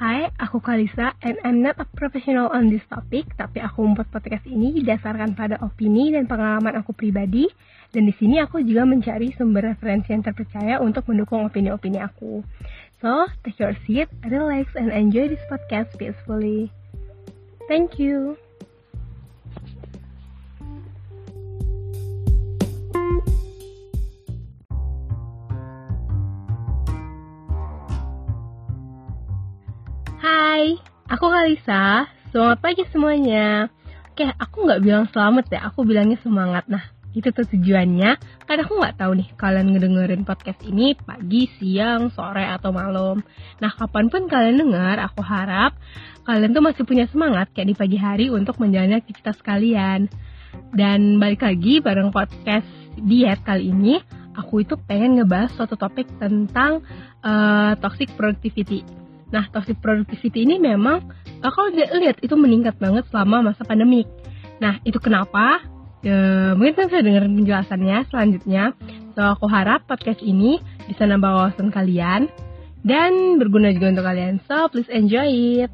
Hai, aku Kalisa and I'm not a professional on this topic, tapi aku membuat podcast ini didasarkan pada opini dan pengalaman aku pribadi. Dan di sini aku juga mencari sumber referensi yang terpercaya untuk mendukung opini-opini aku. So, take your seat, relax, and enjoy this podcast peacefully. Thank you. Aku Kalisa. Selamat pagi semuanya. Oke, aku nggak bilang selamat ya, aku bilangnya semangat. Nah, itu tuh tujuannya. Karena aku nggak tahu nih kalian ngedengerin podcast ini pagi, siang, sore, atau malam. Nah, kapan pun kalian dengar, aku harap kalian tuh masih punya semangat kayak di pagi hari untuk menjalani aktivitas kalian. Dan balik lagi bareng podcast diet kali ini, aku itu pengen ngebahas suatu topik tentang uh, toxic productivity Nah, toxic productivity ini memang uh, kalau lihat itu meningkat banget selama masa pandemik. Nah, itu kenapa? E, mungkin kan saya dengar penjelasannya selanjutnya. So, aku harap podcast ini bisa nambah wawasan kalian dan berguna juga untuk kalian. So, please enjoy it.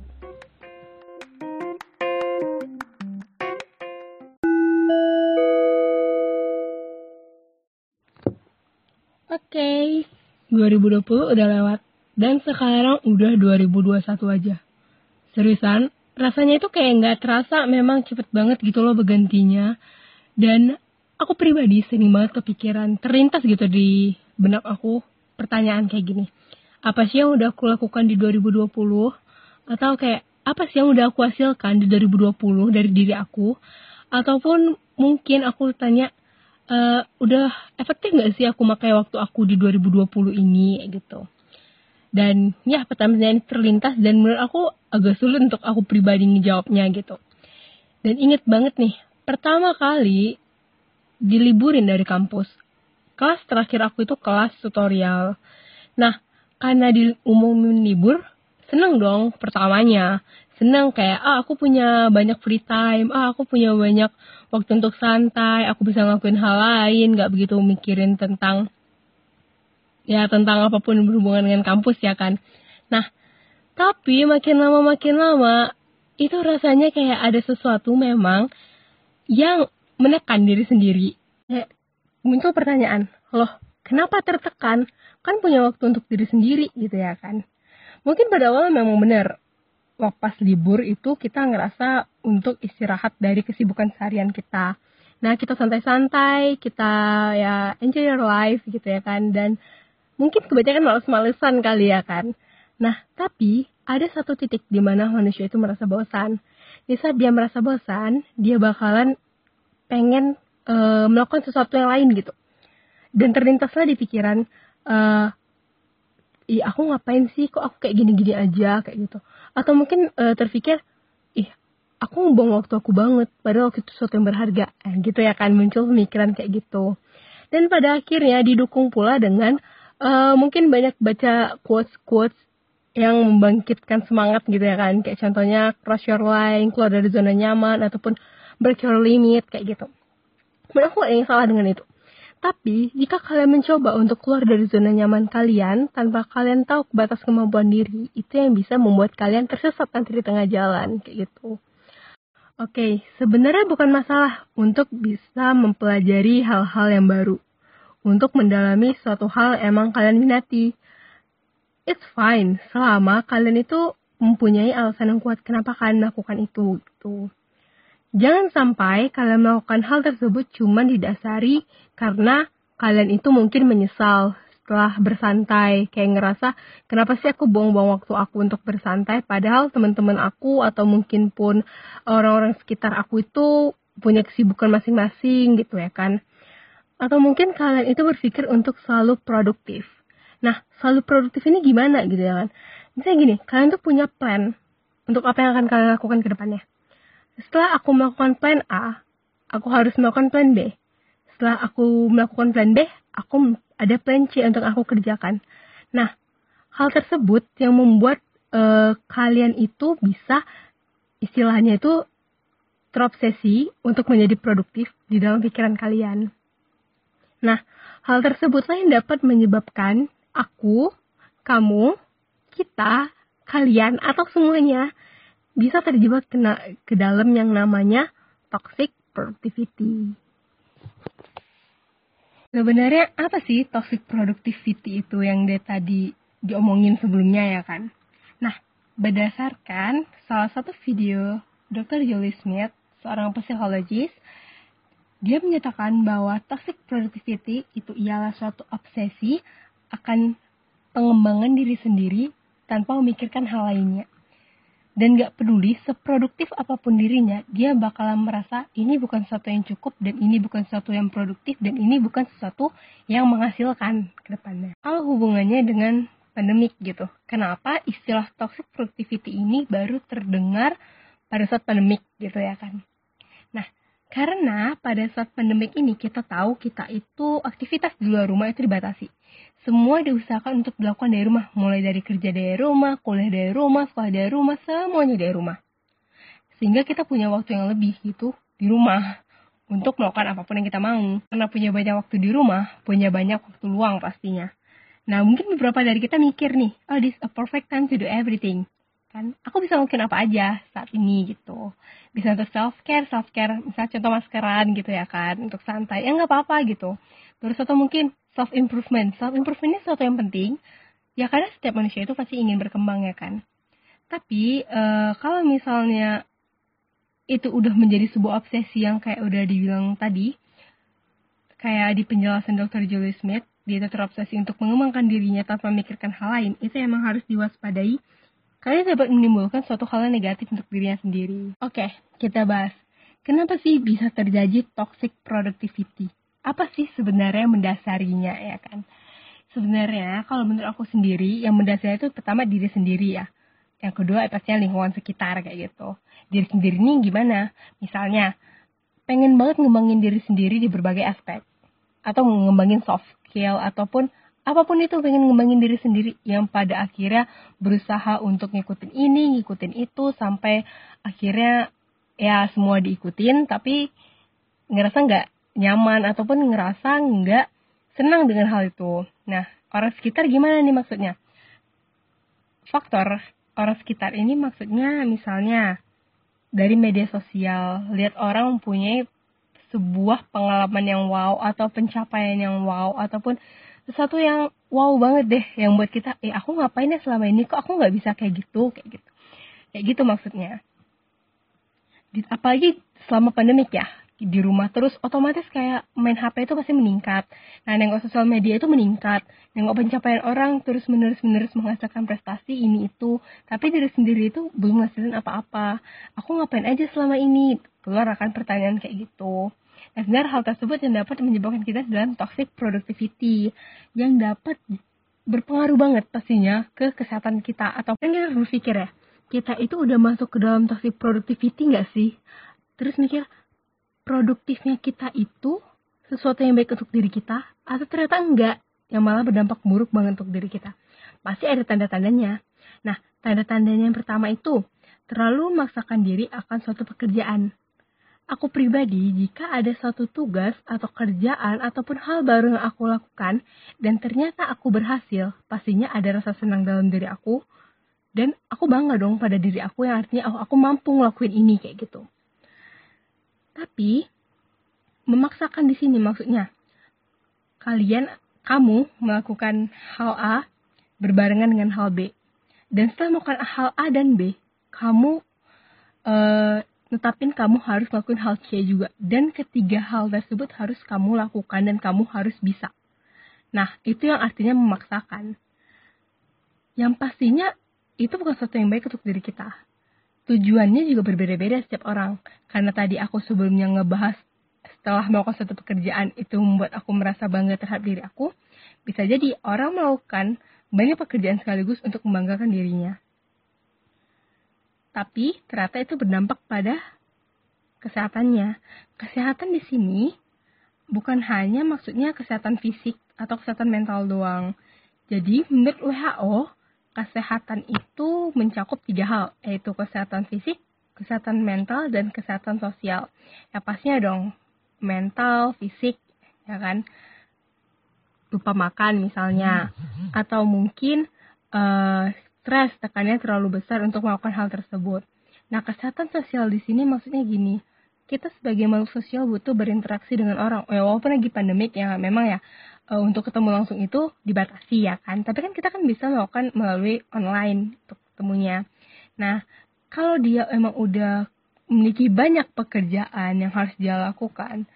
Oke, okay, 2020 udah lewat dan sekarang udah 2021 aja. Seriusan, rasanya itu kayak nggak terasa memang cepet banget gitu loh bergantinya. Dan aku pribadi sering banget kepikiran, terlintas gitu di benak aku pertanyaan kayak gini. Apa sih yang udah aku lakukan di 2020? Atau kayak apa sih yang udah aku hasilkan di 2020 dari diri aku? Ataupun mungkin aku tanya, e, udah efektif nggak sih aku pakai waktu aku di 2020 ini gitu dan ya pertanyaan terlintas dan menurut aku agak sulit untuk aku pribadi ngejawabnya gitu. Dan inget banget nih pertama kali diliburin dari kampus kelas terakhir aku itu kelas tutorial. Nah karena di umum libur seneng dong pertamanya. Seneng kayak ah aku punya banyak free time ah aku punya banyak waktu untuk santai aku bisa ngelakuin hal lain nggak begitu mikirin tentang ya tentang apa pun berhubungan dengan kampus ya kan. Nah, tapi makin lama makin lama itu rasanya kayak ada sesuatu memang yang menekan diri sendiri. Kayak muncul pertanyaan, loh kenapa tertekan? Kan punya waktu untuk diri sendiri gitu ya kan. Mungkin pada awal memang benar, waktu pas libur itu kita ngerasa untuk istirahat dari kesibukan seharian kita. Nah, kita santai-santai, kita ya enjoy your life gitu ya kan. Dan mungkin kebanyakan males-malesan kali ya kan. Nah, tapi ada satu titik di mana manusia itu merasa bosan. Di saat dia merasa bosan, dia bakalan pengen uh, melakukan sesuatu yang lain gitu. Dan terlintaslah di pikiran, uh, ih aku ngapain sih kok aku kayak gini-gini aja kayak gitu. Atau mungkin uh, terpikir, ih aku buang waktu aku banget, padahal waktu itu sesuatu yang berharga. Eh, gitu ya kan, muncul pemikiran kayak gitu. Dan pada akhirnya didukung pula dengan uh, mungkin banyak baca quotes-quotes yang membangkitkan semangat gitu ya kan. Kayak contohnya cross your line keluar dari zona nyaman ataupun break your limit kayak gitu. Menurut aku yang salah dengan itu. Tapi jika kalian mencoba untuk keluar dari zona nyaman kalian tanpa kalian tahu batas kemampuan diri itu yang bisa membuat kalian tersesat nanti di tengah jalan kayak gitu. Oke, sebenarnya bukan masalah untuk bisa mempelajari hal-hal yang baru untuk mendalami suatu hal emang kalian minati. It's fine, selama kalian itu mempunyai alasan yang kuat kenapa kalian melakukan itu. Gitu. Jangan sampai kalian melakukan hal tersebut cuma didasari karena kalian itu mungkin menyesal setelah bersantai kayak ngerasa kenapa sih aku buang-buang waktu aku untuk bersantai padahal teman-teman aku atau mungkin pun orang-orang sekitar aku itu punya kesibukan masing-masing gitu ya kan atau mungkin kalian itu berpikir untuk selalu produktif. Nah, selalu produktif ini gimana gitu ya kan? Misalnya gini, kalian tuh punya plan untuk apa yang akan kalian lakukan ke depannya. Setelah aku melakukan plan A, aku harus melakukan plan B. Setelah aku melakukan plan B, aku ada plan C untuk aku kerjakan. Nah, hal tersebut yang membuat uh, kalian itu bisa istilahnya itu terobsesi untuk menjadi produktif di dalam pikiran kalian. Nah, hal tersebutlah yang dapat menyebabkan aku, kamu, kita, kalian atau semuanya bisa terjebak kena, ke dalam yang namanya toxic productivity. Sebenarnya apa sih toxic productivity itu yang dia tadi diomongin sebelumnya ya kan? Nah, berdasarkan salah satu video Dr. Jolie Smith, seorang psikologis, dia menyatakan bahwa toxic productivity itu ialah suatu obsesi akan pengembangan diri sendiri tanpa memikirkan hal lainnya. Dan gak peduli seproduktif apa pun dirinya, dia bakalan merasa ini bukan sesuatu yang cukup dan ini bukan sesuatu yang produktif dan ini bukan sesuatu yang menghasilkan ke depannya. Kalau hubungannya dengan pandemik gitu. Kenapa istilah toxic productivity ini baru terdengar pada saat pandemik gitu ya kan? Karena pada saat pandemik ini kita tahu kita itu aktivitas di luar rumah itu dibatasi semua diusahakan untuk dilakukan dari rumah, mulai dari kerja dari rumah, kuliah dari rumah, sekolah dari rumah, semuanya dari rumah. Sehingga kita punya waktu yang lebih gitu di rumah untuk melakukan apa pun yang kita mau. Karena punya banyak waktu di rumah, punya banyak waktu luang pastinya. Nah, mungkin beberapa dari kita mikir nih, oh this a perfect time to do everything. Kan, aku bisa melakukan apa aja saat ini gitu. Bisa untuk self care, self care, misalnya contoh maskeran gitu ya kan, untuk santai. Ya nggak apa-apa gitu. Terus atau mungkin self improvement self improvement ini sesuatu yang penting ya karena setiap manusia itu pasti ingin berkembang ya kan tapi uh, kalau misalnya itu udah menjadi sebuah obsesi yang kayak udah dibilang tadi kayak di penjelasan Dr. Julie Smith dia terobsesi untuk mengembangkan dirinya tanpa memikirkan hal lain itu emang harus diwaspadai karena dapat menimbulkan suatu hal yang negatif untuk dirinya sendiri oke kita bahas kenapa sih bisa terjadi toxic productivity apa sih sebenarnya mendasarinya ya kan? Sebenarnya kalau menurut aku sendiri yang mendasari itu pertama diri sendiri ya. Yang kedua pastinya lingkungan sekitar kayak gitu. Diri sendiri ini gimana? Misalnya pengen banget ngembangin diri sendiri di berbagai aspek atau ngembangin soft skill ataupun apa pun itu pengen ngembangin diri sendiri yang pada akhirnya berusaha untuk ngikutin ini, ngikutin itu sampai akhirnya ya semua diikutin tapi ngerasa nggak nyaman ataupun ngerasa nggak senang dengan hal itu. Nah, orang sekitar gimana nih maksudnya? Faktor orang sekitar ini maksudnya misalnya dari media sosial, lihat orang mempunyai sebuah pengalaman yang wow atau pencapaian yang wow ataupun sesuatu yang wow banget deh yang buat kita eh aku ngapain ya selama ini? Kok aku nggak bisa kayak gitu? Kayak gitu. Kayak gitu maksudnya. Apalagi selama pandemik ya di rumah terus otomatis kayak main HP itu pasti meningkat. Nah, nengok sosial media itu meningkat. Nengok pencapaian orang terus menerus menerus menghasilkan prestasi ini itu. Tapi diri sendiri itu belum menghasilkan apa-apa. Aku ngapain aja selama ini? Keluar akan pertanyaan kayak gitu. Nah, sebenarnya hal tersebut yang dapat menyebabkan kita dalam toxic productivity yang dapat berpengaruh banget pastinya ke kesehatan kita atau yang kita berpikir ya kita itu udah masuk ke dalam toxic productivity nggak sih terus mikir produktifnya kita itu sesuatu yang baik untuk diri kita atau ternyata enggak yang malah berdampak buruk banget untuk diri kita. Pasti ada tanda-tandanya. Nah, tanda-tandanya yang pertama itu terlalu memaksakan diri akan suatu pekerjaan. Aku pribadi, jika ada suatu tugas atau kerjaan ataupun hal baru yang aku lakukan dan ternyata aku berhasil, pastinya ada rasa senang dalam diri aku dan aku bangga dong pada diri aku yang artinya oh, aku mampu ngelakuin ini kayak gitu. Tapi memaksakan di sini maksudnya kalian kamu melakukan hal A berbarengan dengan hal B. Dan setelah melakukan hal A dan B, kamu uh, netapin kamu harus melakukan hal C juga. Dan ketiga hal tersebut harus kamu lakukan dan kamu harus bisa. Nah, itu yang artinya memaksakan. Yang pastinya itu bukan sesuatu yang baik untuk diri kita tujuannya juga berbeda-beda setiap orang. Karena tadi aku sebelumnya ngebahas setelah melakukan suatu pekerjaan itu membuat aku merasa bangga terhadap diri aku, bisa jadi orang melakukan banyak pekerjaan sekaligus untuk membanggakan dirinya. Tapi ternyata itu berdampak pada kesehatannya. Kesehatan di sini bukan hanya maksudnya kesehatan fisik atau kesehatan mental doang. Jadi menurut WHO, kesehatan itu mencakup tiga hal, yaitu kesehatan fisik, kesehatan mental, dan kesehatan sosial. Ya pastinya dong, mental, fisik, ya kan, lupa makan misalnya, atau mungkin uh, stres, tekannya terlalu besar untuk melakukan hal tersebut. Nah, kesehatan sosial di sini maksudnya gini, kita sebagai makhluk sosial butuh berinteraksi dengan orang. Ya, walaupun lagi pandemik ya memang ya uh, untuk ketemu langsung itu dibatasi ya kan. Tapi kan kita kan bisa melakukan melalui online untuk ketemunya. Nah, kalau dia emang udah memiliki banyak pekerjaan yang harus dia lakukan,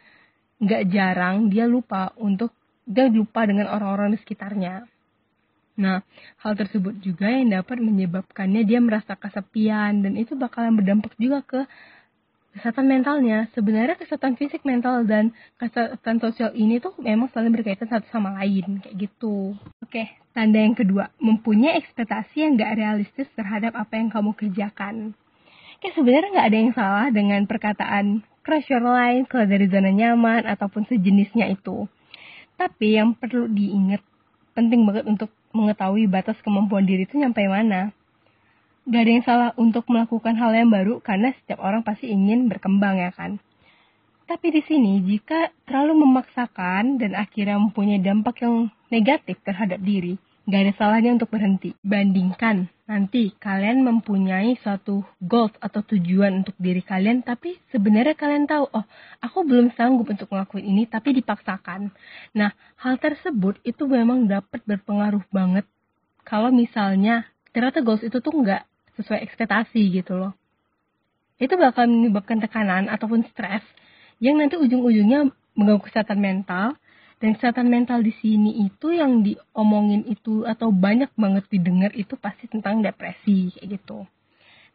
nggak jarang dia lupa untuk dia lupa dengan orang-orang di sekitarnya. Nah, hal tersebut juga yang dapat menyebabkannya dia merasa kesepian dan itu bakalan berdampak juga ke kesehatan mentalnya. Sebenarnya kesehatan fisik, mental, dan kesehatan sosial ini tuh memang saling berkaitan satu sama lain, kayak gitu. Oke, tanda yang kedua, mempunyai ekspektasi yang gak realistis terhadap apa yang kamu kerjakan. Oke, sebenarnya nggak ada yang salah dengan perkataan crush your line, keluar dari zona nyaman, ataupun sejenisnya itu. Tapi yang perlu diingat, penting banget untuk mengetahui batas kemampuan diri itu nyampe mana. Gak ada yang salah untuk melakukan hal yang baru karena setiap orang pasti ingin berkembang ya kan. Tapi di sini jika terlalu memaksakan dan akhirnya mempunyai dampak yang negatif terhadap diri, gak ada salahnya untuk berhenti. Bandingkan nanti kalian mempunyai suatu goals atau tujuan untuk diri kalian, tapi sebenarnya kalian tahu, oh aku belum sanggup untuk melakukan ini, tapi dipaksakan. Nah, hal tersebut itu memang dapat berpengaruh banget kalau misalnya ternyata goals itu tuh nggak sesuai ekspektasi gitu loh. Itu bakal menyebabkan tekanan ataupun stres yang nanti ujung-ujungnya mengganggu kesehatan mental, dan kesehatan mental di sini itu yang diomongin itu atau banyak banget didengar itu pasti tentang depresi kayak gitu.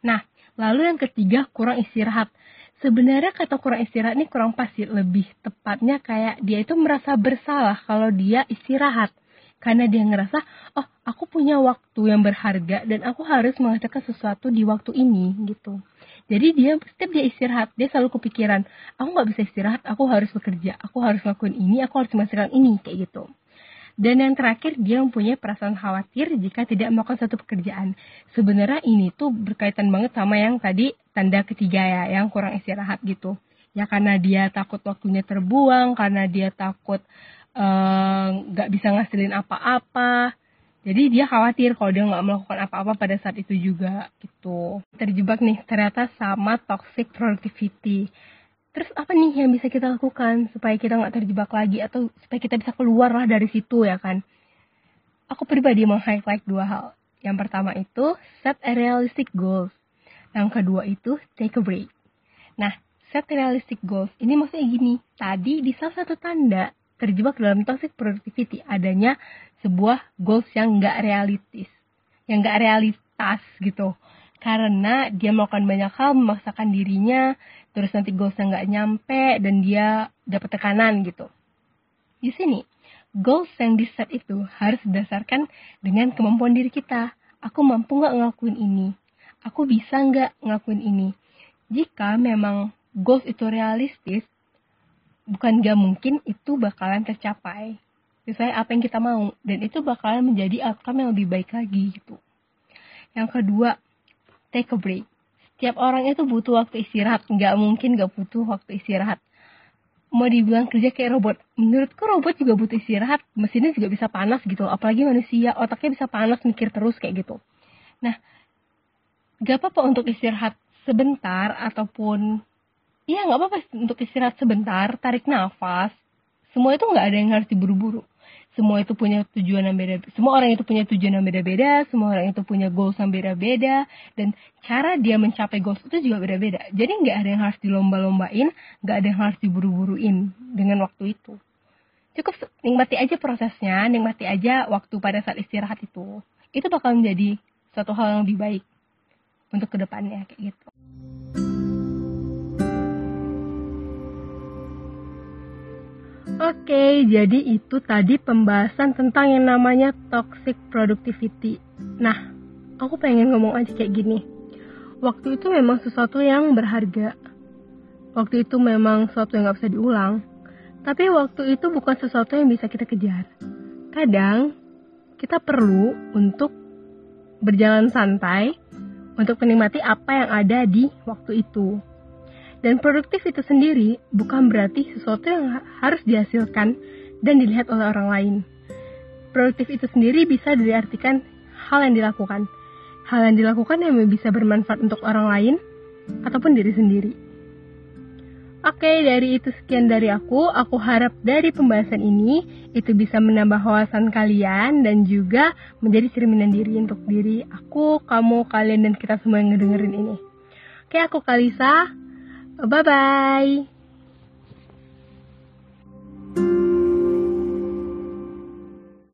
Nah, lalu yang ketiga kurang istirahat. Sebenarnya kata kurang istirahat ini kurang pasti, lebih tepatnya kayak dia itu merasa bersalah kalau dia istirahat. Karena dia ngerasa, oh aku punya waktu yang berharga dan aku harus mengerjakan sesuatu di waktu ini gitu. Jadi dia setiap dia istirahat, dia selalu kepikiran, aku nggak bisa istirahat, aku harus bekerja, aku harus lakuin ini, aku harus menghasilkan ini, kayak gitu. Dan yang terakhir, dia mempunyai perasaan khawatir jika tidak melakukan satu pekerjaan. Sebenarnya ini tuh berkaitan banget sama yang tadi tanda ketiga ya, yang kurang istirahat gitu. Ya karena dia takut waktunya terbuang, karena dia takut nggak uh, bisa ngasilin apa-apa, jadi dia khawatir kalau dia nggak melakukan apa-apa pada saat itu juga gitu. Terjebak nih ternyata sama toxic productivity. Terus apa nih yang bisa kita lakukan supaya kita nggak terjebak lagi atau supaya kita bisa keluar lah dari situ ya kan? Aku pribadi mau highlight dua hal. Yang pertama itu set a realistic goals. Yang kedua itu take a break. Nah, set realistic goals ini maksudnya gini. Tadi di salah satu tanda terjebak dalam toxic productivity adanya sebuah goals yang nggak realistis, yang nggak realitas gitu. Karena dia melakukan banyak hal, memaksakan dirinya, terus nanti goalsnya nggak nyampe dan dia dapat tekanan gitu. Di sini, goals yang di set itu harus didasarkan dengan kemampuan diri kita. Aku mampu nggak ngelakuin ini? Aku bisa nggak ngelakuin ini? Jika memang goals itu realistis, bukan gak mungkin itu bakalan tercapai. Sesuai apa yang kita mau. Dan itu bakalan menjadi outcome yang lebih baik lagi gitu. Yang kedua take a break. Setiap orang itu butuh waktu istirahat. Nggak mungkin nggak butuh waktu istirahat. Mau dibilang kerja kayak robot. Menurutku robot juga butuh istirahat. Mesinnya juga bisa panas gitu. Apalagi manusia. Otaknya bisa panas mikir terus kayak gitu. Nah gak apa-apa untuk istirahat sebentar ataupun Iya nggak apa-apa untuk istirahat sebentar, tarik nafas. Semua itu nggak ada yang harus diburu-buru. Semua itu punya tujuan yang beda. Semua orang itu punya tujuan yang beda-beda. Semua orang itu punya goals yang beda-beda. Dan cara dia mencapai goals itu juga beda-beda. Jadi nggak ada yang harus dilomba-lombain, nggak ada yang harus diburu-buruin dengan waktu itu. Cukup nikmati aja prosesnya, nikmati aja waktu pada saat istirahat itu. Itu bakal menjadi suatu hal yang lebih baik untuk ke depannya kayak gitu. Oke, jadi itu tadi pembahasan tentang yang namanya toxic productivity. Nah, aku pengen ngomong aja kayak gini. Waktu itu memang sesuatu yang berharga. Waktu itu memang sesuatu yang gak bisa diulang. Tapi waktu itu bukan sesuatu yang bisa kita kejar. Kadang, kita perlu untuk berjalan santai untuk menikmati apa yang ada di waktu itu. Dan produktif itu sendiri bukan berarti sesuatu yang harus dihasilkan dan dilihat oleh orang lain. Produktif itu sendiri bisa diartikan hal yang dilakukan. hal yang dilakukan yang bisa bermanfaat untuk orang lain ataupun diri sendiri. Oke, dari itu sekian dari aku. Aku harap dari pembahasan ini itu bisa menambah wawasan kalian dan juga menjadi cerminan diri untuk diri aku, kamu, kalian dan kita semua yang ngedengerin ini. Oke, aku Kalisa. 拜拜。